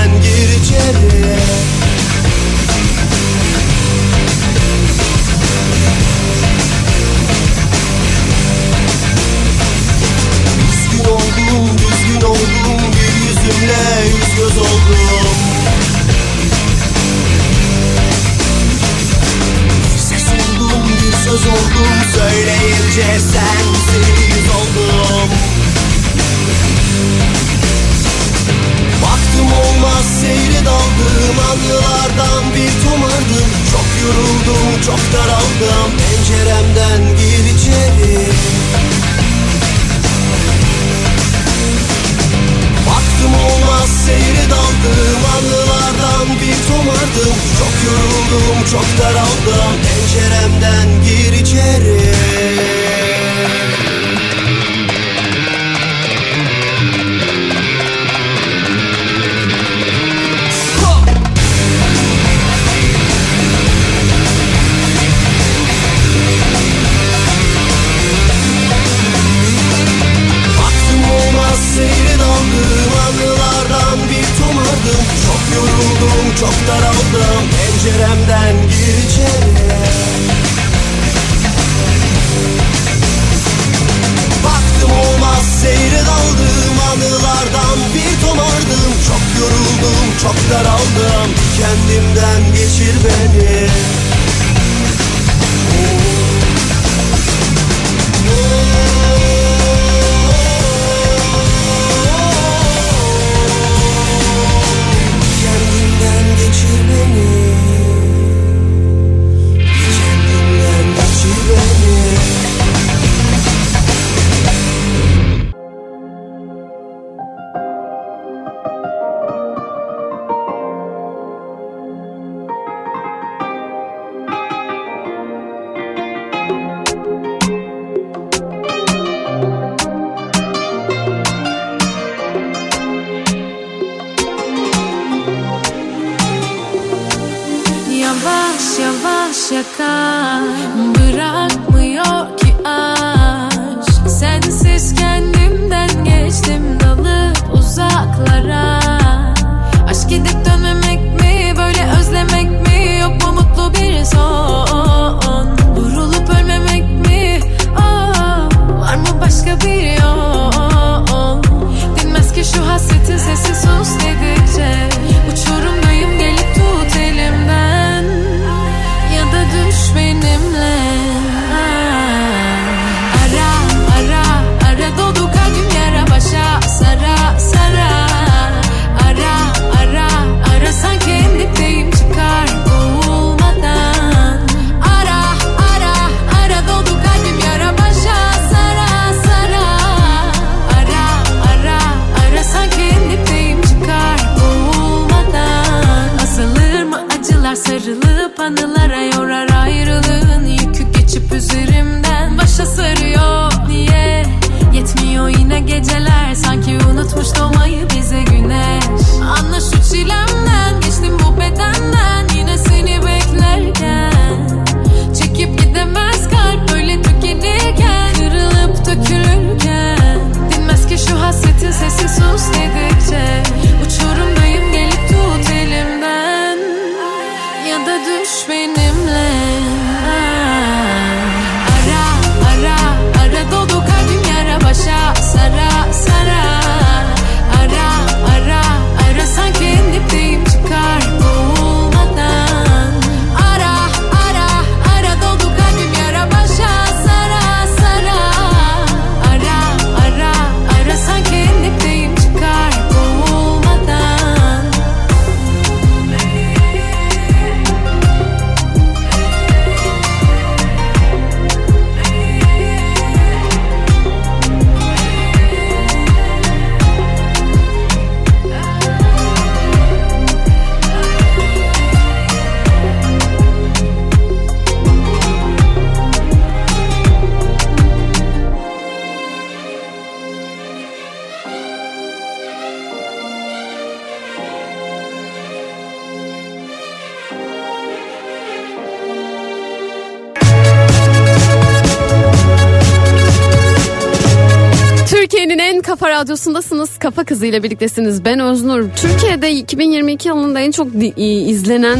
B: Kafa Kızı ile birliktesiniz. Ben Öznur. Türkiye'de 2022 yılında en çok izlenen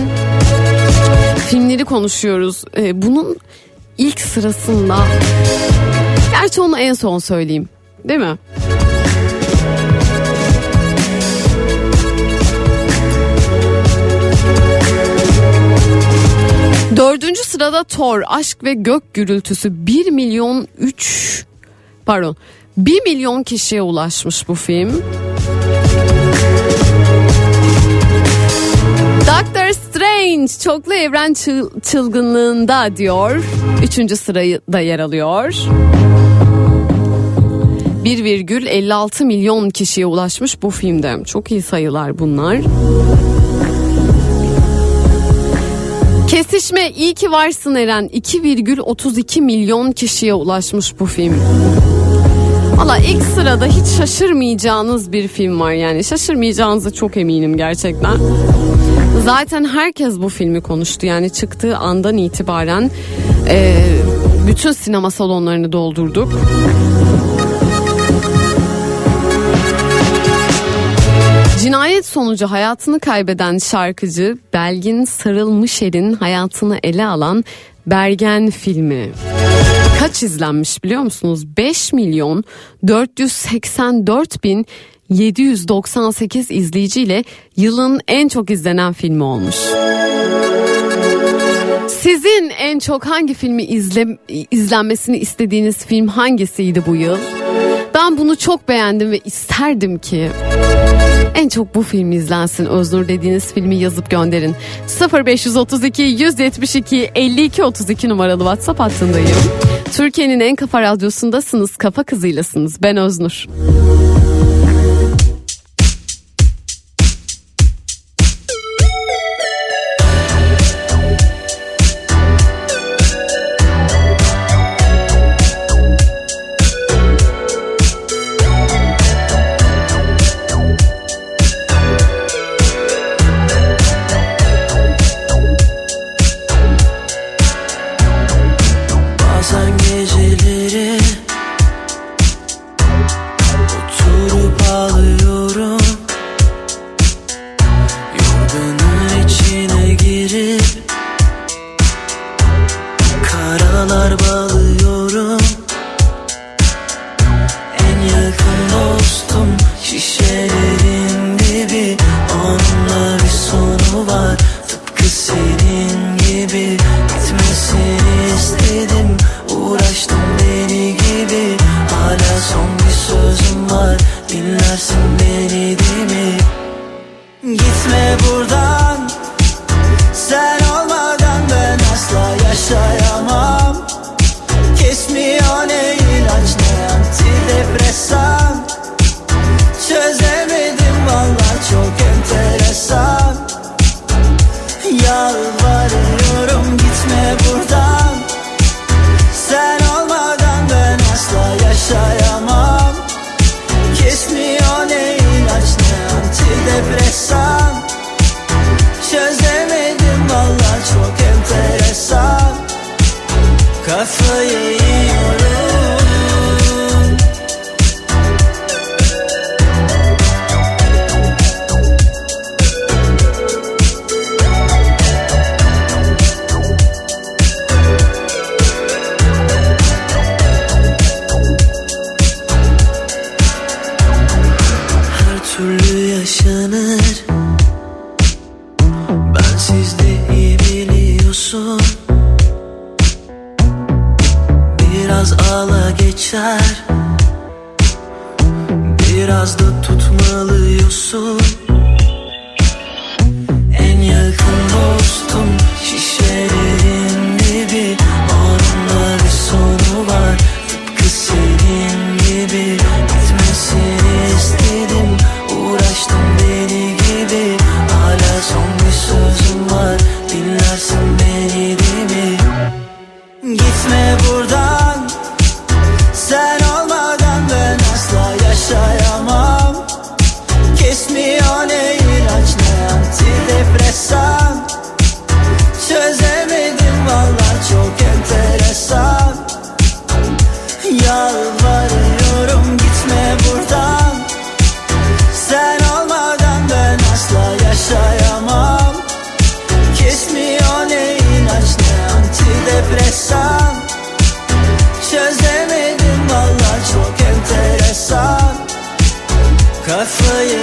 B: filmleri konuşuyoruz. Ee, bunun ilk sırasında gerçi onu en son söyleyeyim. Değil mi? Dördüncü sırada Thor, Aşk ve Gök Gürültüsü 1 milyon 3 pardon 1 milyon kişiye ulaşmış bu film. Doctor Strange çoklu evren çıl- çılgınlığında diyor. Üçüncü sırayı da yer alıyor. 1,56 milyon kişiye ulaşmış bu filmde. Çok iyi sayılar bunlar. Kesişme iyi ki varsın Eren 2,32 milyon kişiye ulaşmış bu film. Valla ilk sırada hiç şaşırmayacağınız bir film var yani şaşırmayacağınıza çok eminim gerçekten. Zaten herkes bu filmi konuştu yani çıktığı andan itibaren e, bütün sinema salonlarını doldurduk. Cinayet sonucu hayatını kaybeden şarkıcı Belgin Sarılmışer'in hayatını ele alan Bergen filmi. Kaç izlenmiş biliyor musunuz? 5 milyon 484 bin 798 izleyiciyle yılın en çok izlenen filmi olmuş. Sizin en çok hangi filmi izle, izlenmesini istediğiniz film hangisiydi bu yıl? Ben bunu çok beğendim ve isterdim ki en çok bu film izlensin Öznur dediğiniz filmi yazıp gönderin. 0532 172 52 32 numaralı WhatsApp hattındayım. Türkiye'nin en kafa radyosundasınız. Kafa kızıylasınız. Ben Öznur.
C: within me. Kafayı yiyorum geçer. Biraz da tutmalıyorsun enteresan. Çözemedim valla çok enteresan. Yalvarıyorum gitme buradan. Sen olmadan ben asla yaşayamam. Kesmiyor ne ilaç ne antidepresan. Çözemedim
O: valla çok enteresan. Kafayı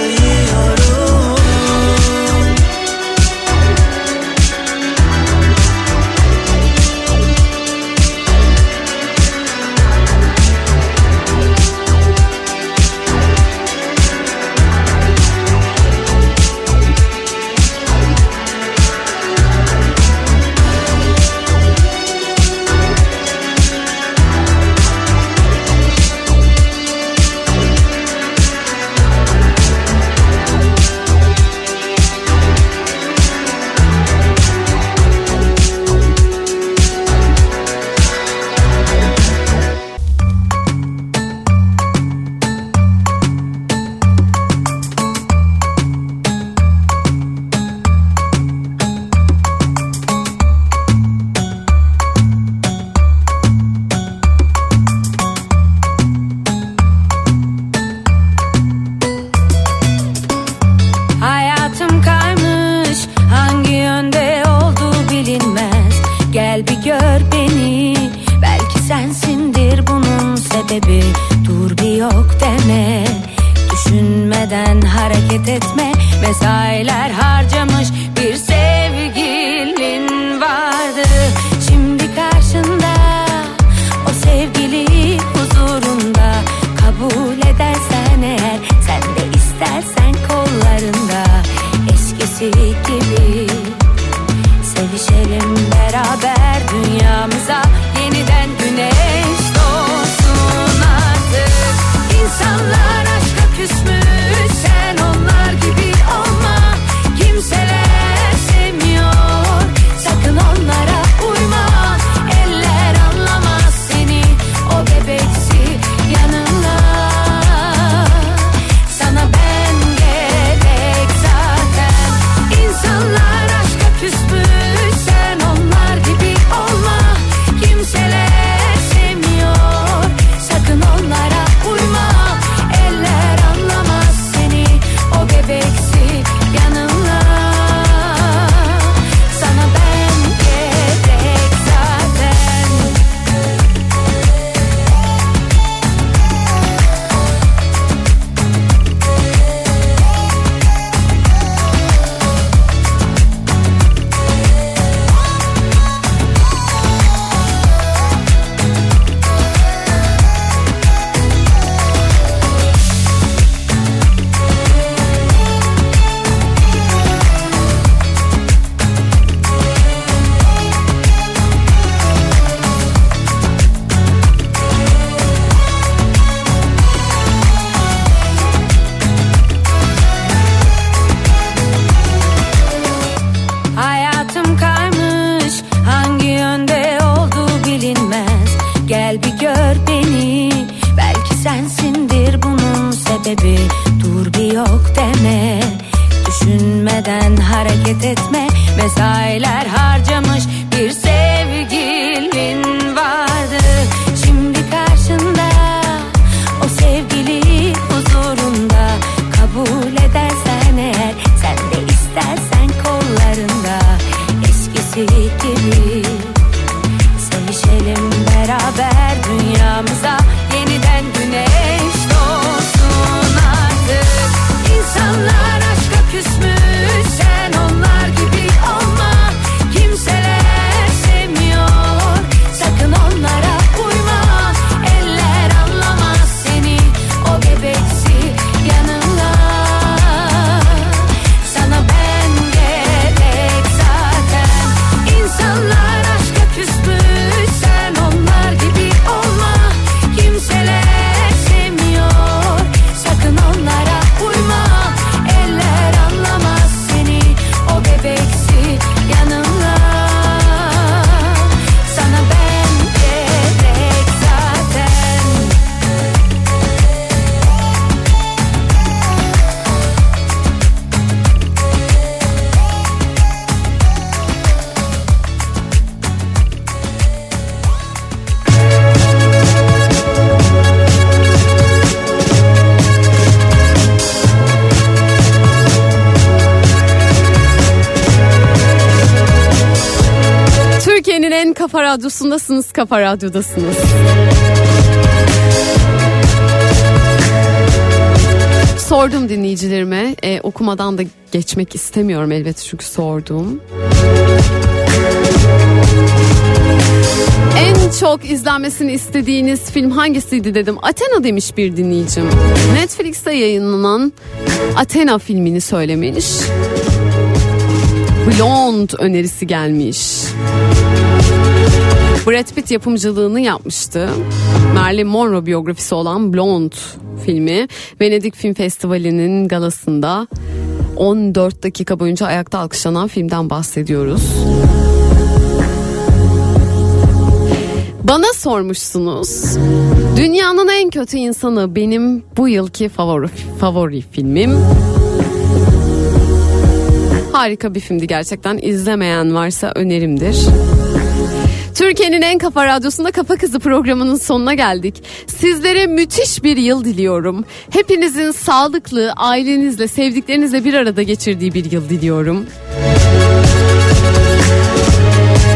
B: radyosundasınız, kafa radyodasınız. Sordum dinleyicilerime, e, okumadan da geçmek istemiyorum elbette çünkü sordum. En çok izlenmesini istediğiniz film hangisiydi dedim. Athena demiş bir dinleyicim. Netflix'te yayınlanan Athena filmini söylemiş. Blonde önerisi gelmiş. Brad Pitt yapımcılığını yapmıştı. Marilyn Monroe biyografisi olan Blonde filmi Venedik Film Festivali'nin galasında 14 dakika boyunca ayakta alkışlanan filmden bahsediyoruz. Bana sormuşsunuz. Dünyanın en kötü insanı benim bu yılki favori, favori filmim. Harika bir filmdi gerçekten. İzlemeyen varsa önerimdir. Türkiye'nin en kafa radyosunda Kafa Kızı programının sonuna geldik. Sizlere müthiş bir yıl diliyorum. Hepinizin sağlıklı, ailenizle, sevdiklerinizle bir arada geçirdiği bir yıl diliyorum.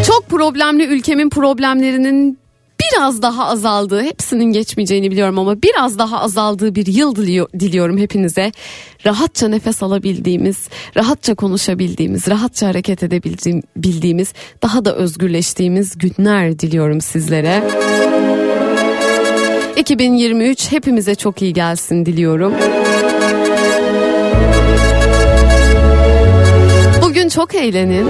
B: Çok problemli ülkemin problemlerinin biraz daha azaldığı, hepsinin geçmeyeceğini biliyorum ama biraz daha azaldığı bir yıl diliyor, diliyorum hepinize. Rahatça nefes alabildiğimiz, rahatça konuşabildiğimiz, rahatça hareket edebildiğimiz, daha da özgürleştiğimiz günler diliyorum sizlere. 2023 hepimize çok iyi gelsin diliyorum. Bugün çok eğlenin.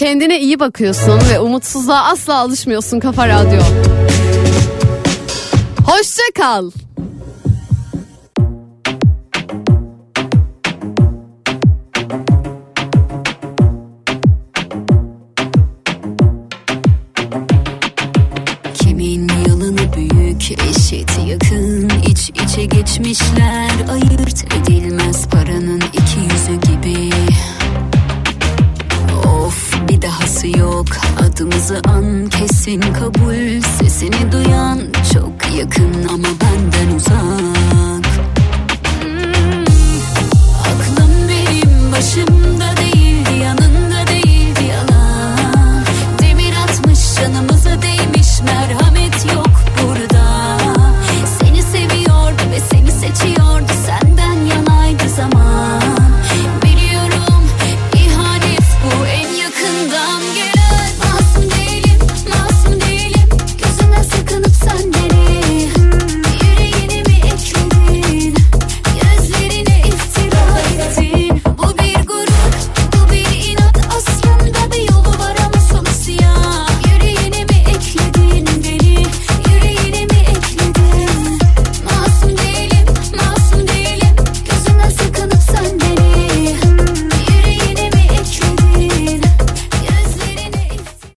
B: Kendine iyi bakıyorsun ve umutsuzluğa asla alışmıyorsun Kafa Radyo. Hoşça kal.
P: Kimin yılını büyük eşit yakın iç içe geçmişler ayırt edilmez paranın adımızı an kesin kabul. Sesini duyan çok yakın ama benden uzak